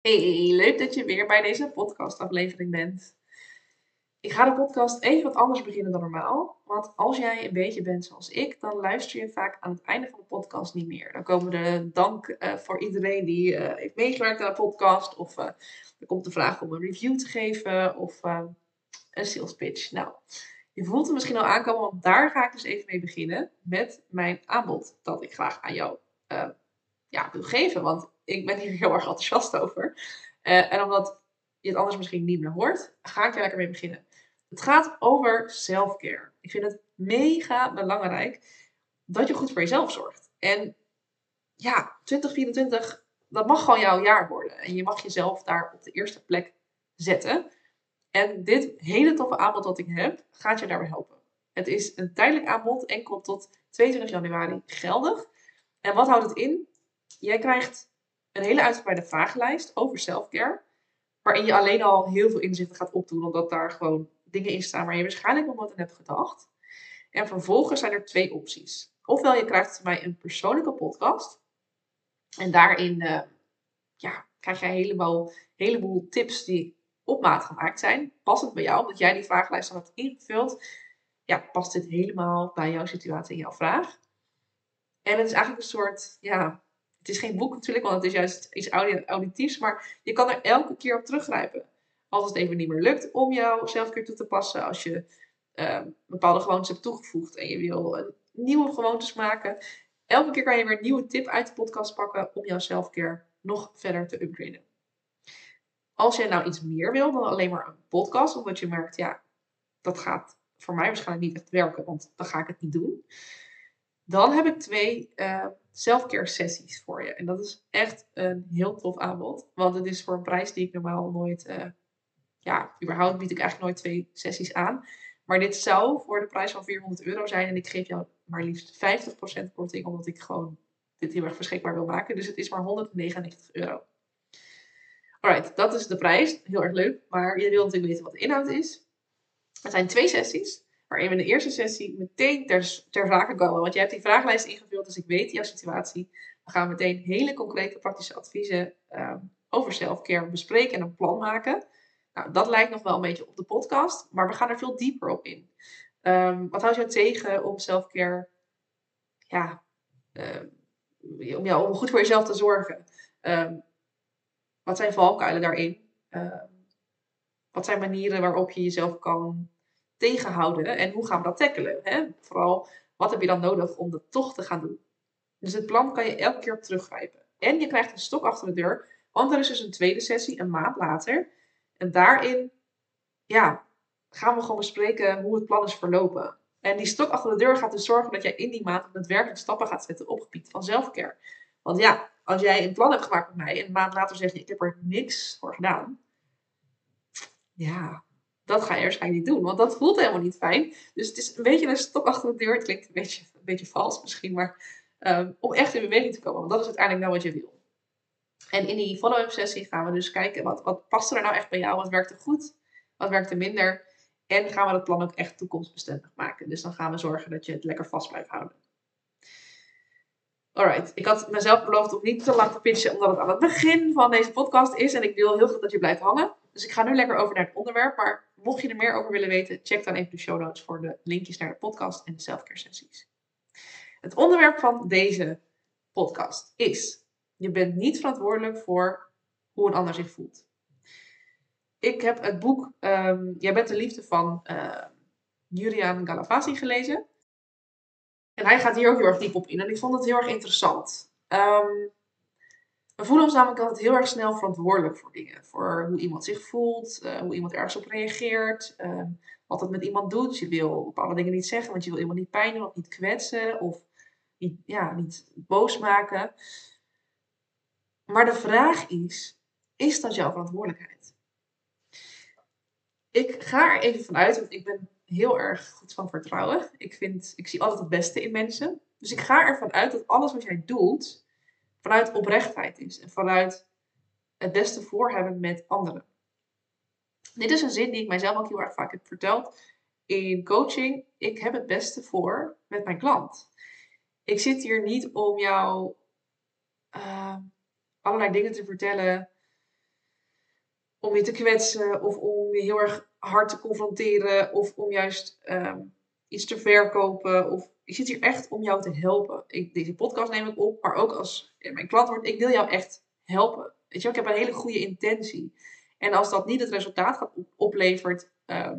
Hey, leuk dat je weer bij deze podcastaflevering bent. Ik ga de podcast even wat anders beginnen dan normaal. Want als jij een beetje bent zoals ik, dan luister je vaak aan het einde van de podcast niet meer. Dan komen de dank uh, voor iedereen die uh, heeft meegewerkt aan de podcast. Of uh, er komt de vraag om een review te geven of een sales pitch. Nou, je voelt het misschien al aankomen, want daar ga ik dus even mee beginnen met mijn aanbod dat ik graag aan jou ja, wil geven. Want ik ben hier heel erg enthousiast over. Uh, en omdat je het anders misschien niet meer hoort, ga ik er lekker mee beginnen. Het gaat over self-care. Ik vind het mega belangrijk dat je goed voor jezelf zorgt. En ja, 2024, dat mag gewoon jouw jaar worden. En je mag jezelf daar op de eerste plek zetten. En dit hele toffe aanbod dat ik heb, gaat je daarbij helpen. Het is een tijdelijk aanbod, enkel tot 22 januari geldig. En wat houdt het in? Jij krijgt een hele uitgebreide vragenlijst over selfcare. Waarin je alleen al heel veel inzichten gaat opdoen, omdat daar gewoon dingen in staan waar je waarschijnlijk nog nooit aan hebt gedacht. En vervolgens zijn er twee opties. Ofwel je krijgt van mij een persoonlijke podcast. En daarin uh, ja, krijg jij helemaal, heleboel tips die op maat gemaakt zijn. Passend bij jou, omdat jij die vragenlijst dan hebt ingevuld. Ja, past dit helemaal bij jouw situatie en jouw vraag. En het is eigenlijk een soort ja, het is geen boek natuurlijk, want het is juist iets auditiefs. Maar je kan er elke keer op teruggrijpen. Als het even niet meer lukt om jouw zelfkeer toe te passen. Als je uh, bepaalde gewoontes hebt toegevoegd en je wil nieuwe gewoontes maken. Elke keer kan je weer een nieuwe tip uit de podcast pakken om jouw zelfkeer nog verder te upgraden. Als jij nou iets meer wil dan alleen maar een podcast, omdat je merkt, ja, dat gaat voor mij waarschijnlijk niet echt werken, want dan ga ik het niet doen. Dan heb ik twee uh, selfcare sessies voor je. En dat is echt een heel tof aanbod. Want het is voor een prijs die ik normaal nooit... Uh, ja, überhaupt bied ik eigenlijk nooit twee sessies aan. Maar dit zou voor de prijs van 400 euro zijn. En ik geef jou maar liefst 50% korting. Omdat ik gewoon dit heel erg beschikbaar wil maken. Dus het is maar 199 euro. Alright, dat is de prijs. Heel erg leuk. Maar je wilt natuurlijk weten wat de inhoud is. Het zijn twee sessies waarin we in de eerste sessie meteen ter, ter zake komen. Want jij hebt die vragenlijst ingevuld, dus ik weet jouw situatie. We gaan meteen hele concrete praktische adviezen um, over selfcare bespreken en een plan maken. Nou, dat lijkt nog wel een beetje op de podcast, maar we gaan er veel dieper op in. Um, wat houdt jou tegen om selfcare, ja, um, om, ja, om goed voor jezelf te zorgen? wat zijn valkuilen daarin? wat zijn manieren waarop je jezelf kan tegenhouden en hoe gaan we dat tackelen? Hè? Vooral, wat heb je dan nodig om dat toch te gaan doen? Dus het plan kan je elke keer op teruggrijpen. En je krijgt een stok achter de deur, want er is dus een tweede sessie, een maand later. En daarin, ja, gaan we gewoon bespreken hoe het plan is verlopen. En die stok achter de deur gaat dus zorgen dat jij in die maand daadwerkelijk stappen gaat zetten op gebied van zelfcare. Want ja, als jij een plan hebt gemaakt met mij en een maand later zeg je, ik heb er niks voor gedaan. Ja, dat ga je waarschijnlijk niet doen, want dat voelt helemaal niet fijn. Dus het is een beetje een stok achter de deur. Het klinkt een beetje, een beetje vals misschien, maar um, om echt in beweging te komen. Want dat is uiteindelijk nou wat je wil. En in die follow-up sessie gaan we dus kijken wat, wat past er nou echt bij jou, wat werkt er goed, wat werkt er minder. En gaan we dat plan ook echt toekomstbestendig maken. Dus dan gaan we zorgen dat je het lekker vast blijft houden. Alright, ik had mezelf beloofd om niet te lang te pitchen, omdat het aan het begin van deze podcast is. En ik wil heel graag dat je blijft hangen. Dus ik ga nu lekker over naar het onderwerp. Maar mocht je er meer over willen weten, check dan even de show notes voor de linkjes naar de podcast en de selfcare sessies. Het onderwerp van deze podcast is: je bent niet verantwoordelijk voor hoe een ander zich voelt. Ik heb het boek um, Jij bent de liefde van uh, Julian Galavasi gelezen. En hij gaat hier ook heel erg diep op in. En ik vond het heel erg interessant. Um, we voelen ons namelijk altijd heel erg snel verantwoordelijk voor dingen. Voor hoe iemand zich voelt, uh, hoe iemand ergens op reageert, uh, wat het met iemand doet. Je wil bepaalde dingen niet zeggen, want je wil iemand niet pijn doen of niet kwetsen of niet, ja, niet boos maken. Maar de vraag is, is dat jouw verantwoordelijkheid? Ik ga er even vanuit, want ik ben heel erg goed van vertrouwen. Ik, vind, ik zie altijd het beste in mensen. Dus ik ga ervan uit dat alles wat jij doet, vanuit oprechtheid is en vanuit het beste voorhebben met anderen. Dit is een zin die ik mijzelf ook heel erg vaak heb verteld in coaching. Ik heb het beste voor met mijn klant. Ik zit hier niet om jou uh, allerlei dingen te vertellen om je te kwetsen of om je heel erg hard te confronteren of om juist ehm, iets te verkopen. Of ik zit hier echt om jou te helpen. Ik, deze podcast neem ik op, maar ook als mijn klant wordt, ik wil jou echt helpen. Weet je, ik heb een hele goede intentie. En als dat niet het resultaat gaat oplevert uh,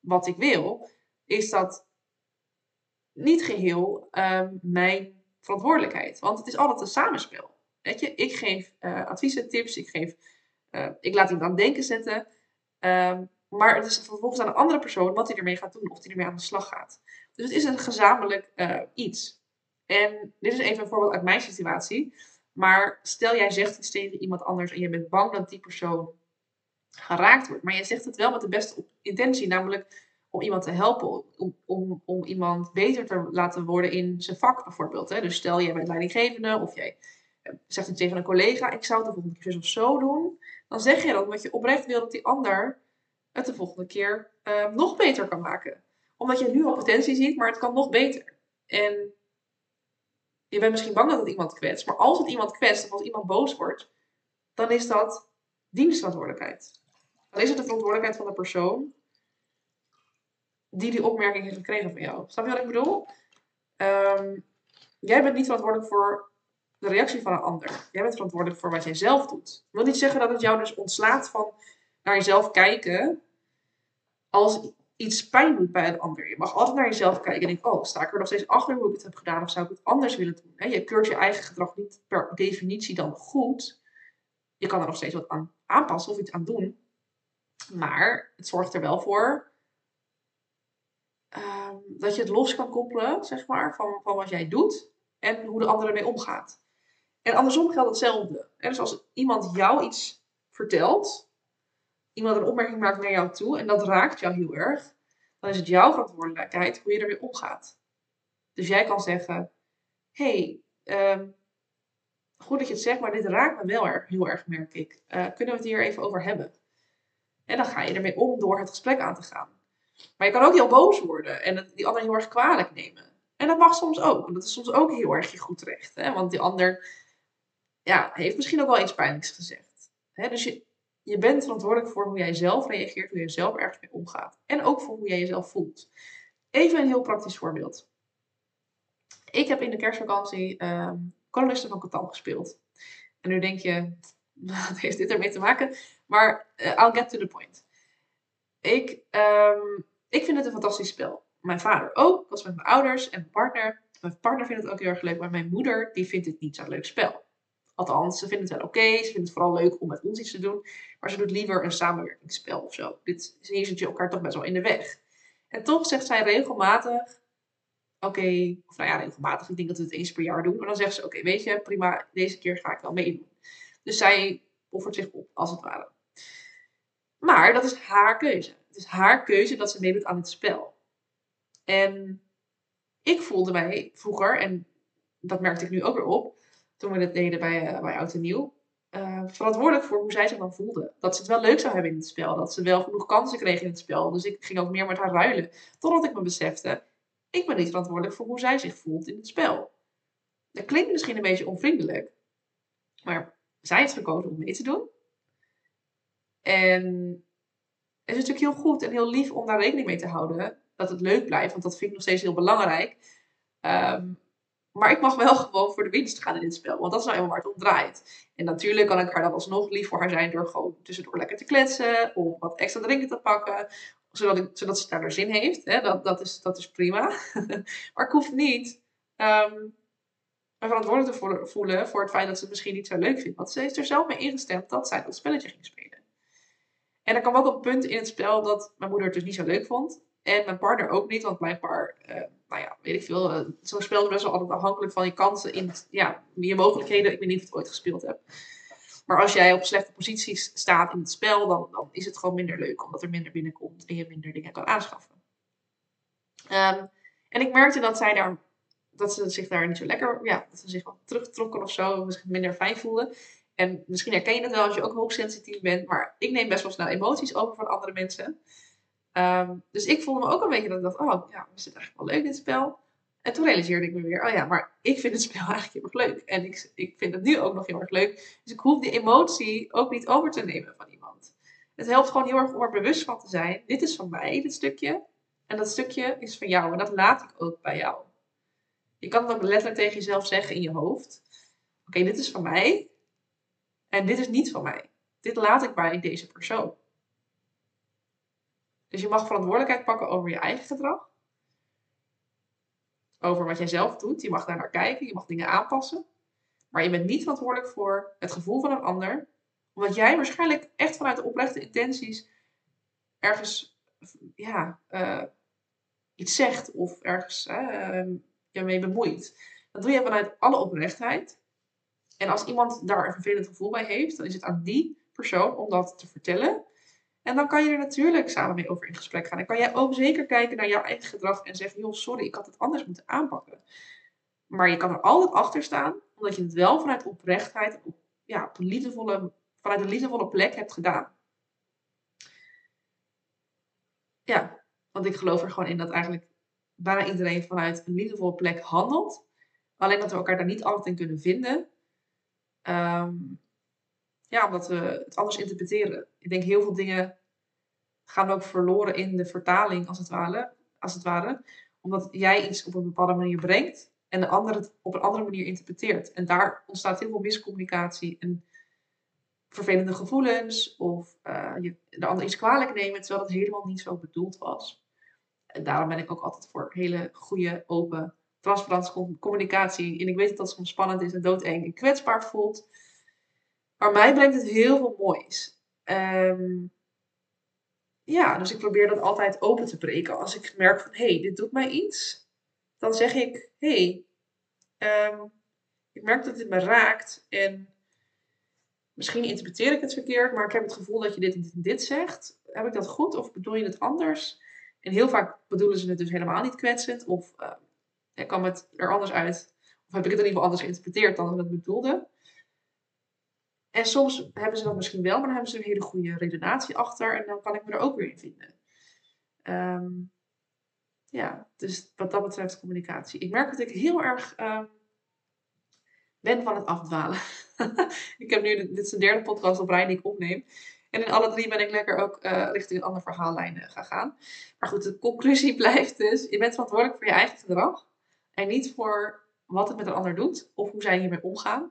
wat ik wil, is dat niet geheel uh, mijn verantwoordelijkheid. Want het is altijd een samenspel. Weet je, ik geef uh, adviezen, tips, ik, geef, uh, ik laat iemand aan denken zetten. Ehm, maar het is vervolgens aan een andere persoon wat hij ermee gaat doen, of hij ermee aan de slag gaat. Dus het is een gezamenlijk uh, iets. En dit is even een voorbeeld uit mijn situatie. Maar stel jij zegt iets tegen iemand anders en je bent bang dat die persoon geraakt wordt. Maar je zegt het wel met de beste intentie, namelijk om iemand te helpen, om, om, om iemand beter te laten worden in zijn vak bijvoorbeeld. Hè? Dus stel jij bent leidinggevende of jij eh, zegt het tegen een collega, ik zou het de volgende keer zo of zo doen. Dan zeg je dat omdat je oprecht wil dat die ander het de volgende keer uh, nog beter kan maken. Omdat je nu al potentie ziet, maar het kan nog beter. En je bent misschien bang dat het iemand kwetst, maar als het iemand kwetst of als iemand boos wordt, dan is dat dienstverantwoordelijkheid. Dan is het de verantwoordelijkheid van de persoon die die opmerking heeft gekregen van jou. Snap je wat ik bedoel? Um, jij bent niet verantwoordelijk voor de reactie van een ander. Jij bent verantwoordelijk voor wat jij zelf doet. Dat wil niet zeggen dat het jou dus ontslaat van naar jezelf kijken als iets pijn doet bij een ander. Je mag altijd naar jezelf kijken en denken, oh, sta ik er nog steeds achter hoe ik het heb gedaan of zou ik het anders willen doen? Je keurt je eigen gedrag niet per definitie dan goed. Je kan er nog steeds wat aan aanpassen of iets aan doen. Maar het zorgt er wel voor um, dat je het los kan koppelen, zeg maar, van, van wat jij doet en hoe de ander ermee omgaat. En andersom geldt hetzelfde. Dus als iemand jou iets vertelt, iemand een opmerking maakt naar jou toe en dat raakt jou heel erg, dan is het jouw verantwoordelijkheid hoe je ermee omgaat. Dus jij kan zeggen: hey, um, goed dat je het zegt, maar dit raakt me wel erg, heel erg, merk ik. Uh, kunnen we het hier even over hebben? En dan ga je ermee om door het gesprek aan te gaan. Maar je kan ook heel boos worden en die ander heel erg kwalijk nemen. En dat mag soms ook. En dat is soms ook heel erg je goed recht. Hè? Want die ander ja, heeft misschien ook wel iets pijnlijks gezegd. Hè? Dus je, je bent verantwoordelijk voor hoe jij zelf reageert, hoe je zelf ergens mee omgaat. En ook voor hoe jij jezelf voelt. Even een heel praktisch voorbeeld. Ik heb in de kerstvakantie kolonisten van Catan gespeeld. En nu denk je, wat heeft dit ermee te maken? Maar uh, I'll get to the point. Ik, um, ik vind het een fantastisch spel. Mijn vader ook. Ik was met mijn ouders en mijn partner. Mijn partner vindt het ook heel erg leuk. Maar mijn moeder, die vindt het niet zo'n leuk spel. Althans, ze vindt het wel oké. Ze vindt het vooral leuk om met ons iets te doen. Maar ze doet liever een samenwerkingsspel of zo. Dit, hier zit je elkaar toch best wel in de weg. En toch zegt zij regelmatig... Oké, of nou ja, regelmatig. Ik denk dat we het eens per jaar doen. Maar dan zegt ze, oké, weet je, prima. Deze keer ga ik wel meedoen. Dus zij offert zich op, als het ware. Maar dat is haar keuze. Het is haar keuze dat ze meedoet aan het spel. En ik voelde mij vroeger, en dat merkte ik nu ook weer op, toen we dit deden bij, uh, bij Oud en Nieuw, uh, verantwoordelijk voor hoe zij zich dan voelde. Dat ze het wel leuk zou hebben in het spel. Dat ze wel genoeg kansen kreeg in het spel. Dus ik ging ook meer met haar ruilen. Totdat ik me besefte, ik ben niet verantwoordelijk voor hoe zij zich voelt in het spel. Dat klinkt misschien een beetje onvriendelijk. Maar zij heeft gekozen om mee te doen. En het is natuurlijk heel goed en heel lief om daar rekening mee te houden. Dat het leuk blijft, want dat vind ik nog steeds heel belangrijk. Um, maar ik mag wel gewoon voor de winst gaan in dit spel. Want dat is nou helemaal waar het om draait. En natuurlijk kan ik haar dan alsnog lief voor haar zijn door gewoon tussendoor lekker te kletsen. Of wat extra drinken te pakken. Zodat, ik, zodat ze daar zin heeft. Hè? Dat, dat, is, dat is prima. maar ik hoef niet um, me verantwoordelijk te voelen voor het feit dat ze het misschien niet zo leuk vindt. Want ze heeft er zelf mee ingestemd dat zij dat spelletje ging spelen. En er kwam ook een punt in het spel dat mijn moeder het dus niet zo leuk vond. En mijn partner ook niet, want mijn paar, uh, nou ja, weet ik veel. Uh, Zo'n spel is best wel altijd afhankelijk van je kansen in, ja, je mogelijkheden. Ik weet niet of je het ooit gespeeld hebt. Maar als jij op slechte posities staat in het spel, dan, dan is het gewoon minder leuk, omdat er minder binnenkomt en je minder dingen kan aanschaffen. Um, en ik merkte dat zij daar, dat ze zich daar niet zo lekker, ja, dat ze zich wat teruggetrokken of zo, zich minder fijn voelde. En misschien herken je het wel als je ook hoogsensitief bent, maar ik neem best wel snel emoties over van andere mensen. Um, dus ik voelde me ook een beetje dat ik dacht, oh ja, is het eigenlijk wel leuk dit spel? En toen realiseerde ik me weer, oh ja, maar ik vind het spel eigenlijk heel erg leuk. En ik, ik vind het nu ook nog heel erg leuk. Dus ik hoef die emotie ook niet over te nemen van iemand. Het helpt gewoon heel erg om er bewust van te zijn. Dit is van mij, dit stukje. En dat stukje is van jou. En dat laat ik ook bij jou. Je kan het ook letterlijk tegen jezelf zeggen in je hoofd. Oké, dit is van mij. En dit is niet van mij. Dit laat ik bij deze persoon. Dus je mag verantwoordelijkheid pakken over je eigen gedrag. Over wat jij zelf doet. Je mag daar naar kijken. Je mag dingen aanpassen. Maar je bent niet verantwoordelijk voor het gevoel van een ander. Omdat jij waarschijnlijk echt vanuit de oprechte intenties ergens ja, uh, iets zegt of ergens uh, je mee bemoeit. Dat doe je vanuit alle oprechtheid. En als iemand daar een vervelend gevoel bij heeft, dan is het aan die persoon om dat te vertellen. En dan kan je er natuurlijk samen mee over in gesprek gaan. En kan jij ook zeker kijken naar jouw eigen gedrag en zeggen: joh, sorry, ik had het anders moeten aanpakken. Maar je kan er altijd achter staan, omdat je het wel vanuit oprechtheid, op, ja, op een liefdevolle, vanuit een liefdevolle plek hebt gedaan. Ja, want ik geloof er gewoon in dat eigenlijk bijna iedereen vanuit een liefdevolle plek handelt. Alleen dat we elkaar daar niet altijd in kunnen vinden. Um, ja, omdat we het anders interpreteren. Ik denk heel veel dingen gaan ook verloren in de vertaling, als het ware. Als het ware omdat jij iets op een bepaalde manier brengt en de ander het op een andere manier interpreteert. En daar ontstaat heel veel miscommunicatie en vervelende gevoelens of uh, je de ander iets kwalijk nemen, terwijl het helemaal niet zo bedoeld was. En daarom ben ik ook altijd voor hele goede, open, transparante communicatie. En ik weet dat dat soms spannend is en doodeng en kwetsbaar voelt. Maar mij brengt het heel veel moois. Um, ja, dus ik probeer dat altijd open te breken. Als ik merk van, hé, hey, dit doet mij iets. Dan zeg ik, hé, hey, um, ik merk dat dit me raakt. En misschien interpreteer ik het verkeerd, maar ik heb het gevoel dat je dit en dit, zegt. Heb ik dat goed of bedoel je het anders? En heel vaak bedoelen ze het dus helemaal niet kwetsend. Of uh, kwam het er anders uit. Of heb ik het in ieder geval anders geïnterpreteerd dan we het bedoelden. En soms hebben ze dat misschien wel, maar dan hebben ze een hele goede redenatie achter. En dan kan ik me er ook weer in vinden. Um, ja, dus wat dat betreft communicatie. Ik merk dat ik heel erg um, ben van het afdwalen. ik heb nu, dit is de derde podcast op rij die ik opneem. En in alle drie ben ik lekker ook uh, richting een andere verhaallijn uh, gaan. Maar goed, de conclusie blijft dus: je bent verantwoordelijk voor je eigen gedrag. En niet voor wat het met een ander doet of hoe zij hiermee omgaan.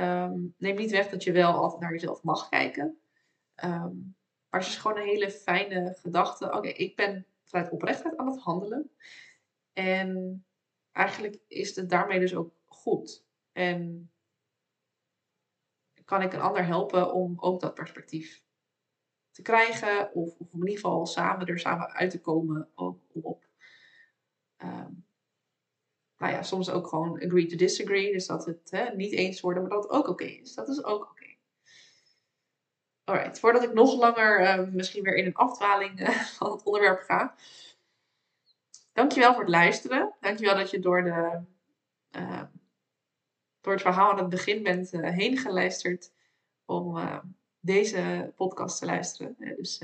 Um, neem niet weg dat je wel altijd naar jezelf mag kijken. Um, maar het is gewoon een hele fijne gedachte. Oké, ik ben vanuit oprechtheid aan het handelen. En eigenlijk is het daarmee dus ook goed. En kan ik een ander helpen om ook dat perspectief te krijgen. Of, of in ieder geval samen er samen uit te komen op. op um, nou ja, soms ook gewoon agree to disagree. Dus dat het hè, niet eens worden, maar dat het ook oké is. Dat is ook oké. Okay. Alright, voordat ik nog langer uh, misschien weer in een afdwaling uh, van het onderwerp ga. Dankjewel voor het luisteren. Dankjewel dat je door, de, uh, door het verhaal aan het begin bent heen geluisterd om deze podcast te luisteren. dus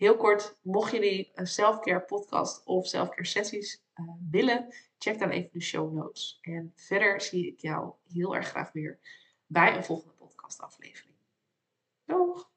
heel kort, mocht jullie een selfcare podcast of selfcare sessies willen, check dan even de show notes. En verder zie ik jou heel erg graag weer bij een volgende podcast aflevering. Doeg!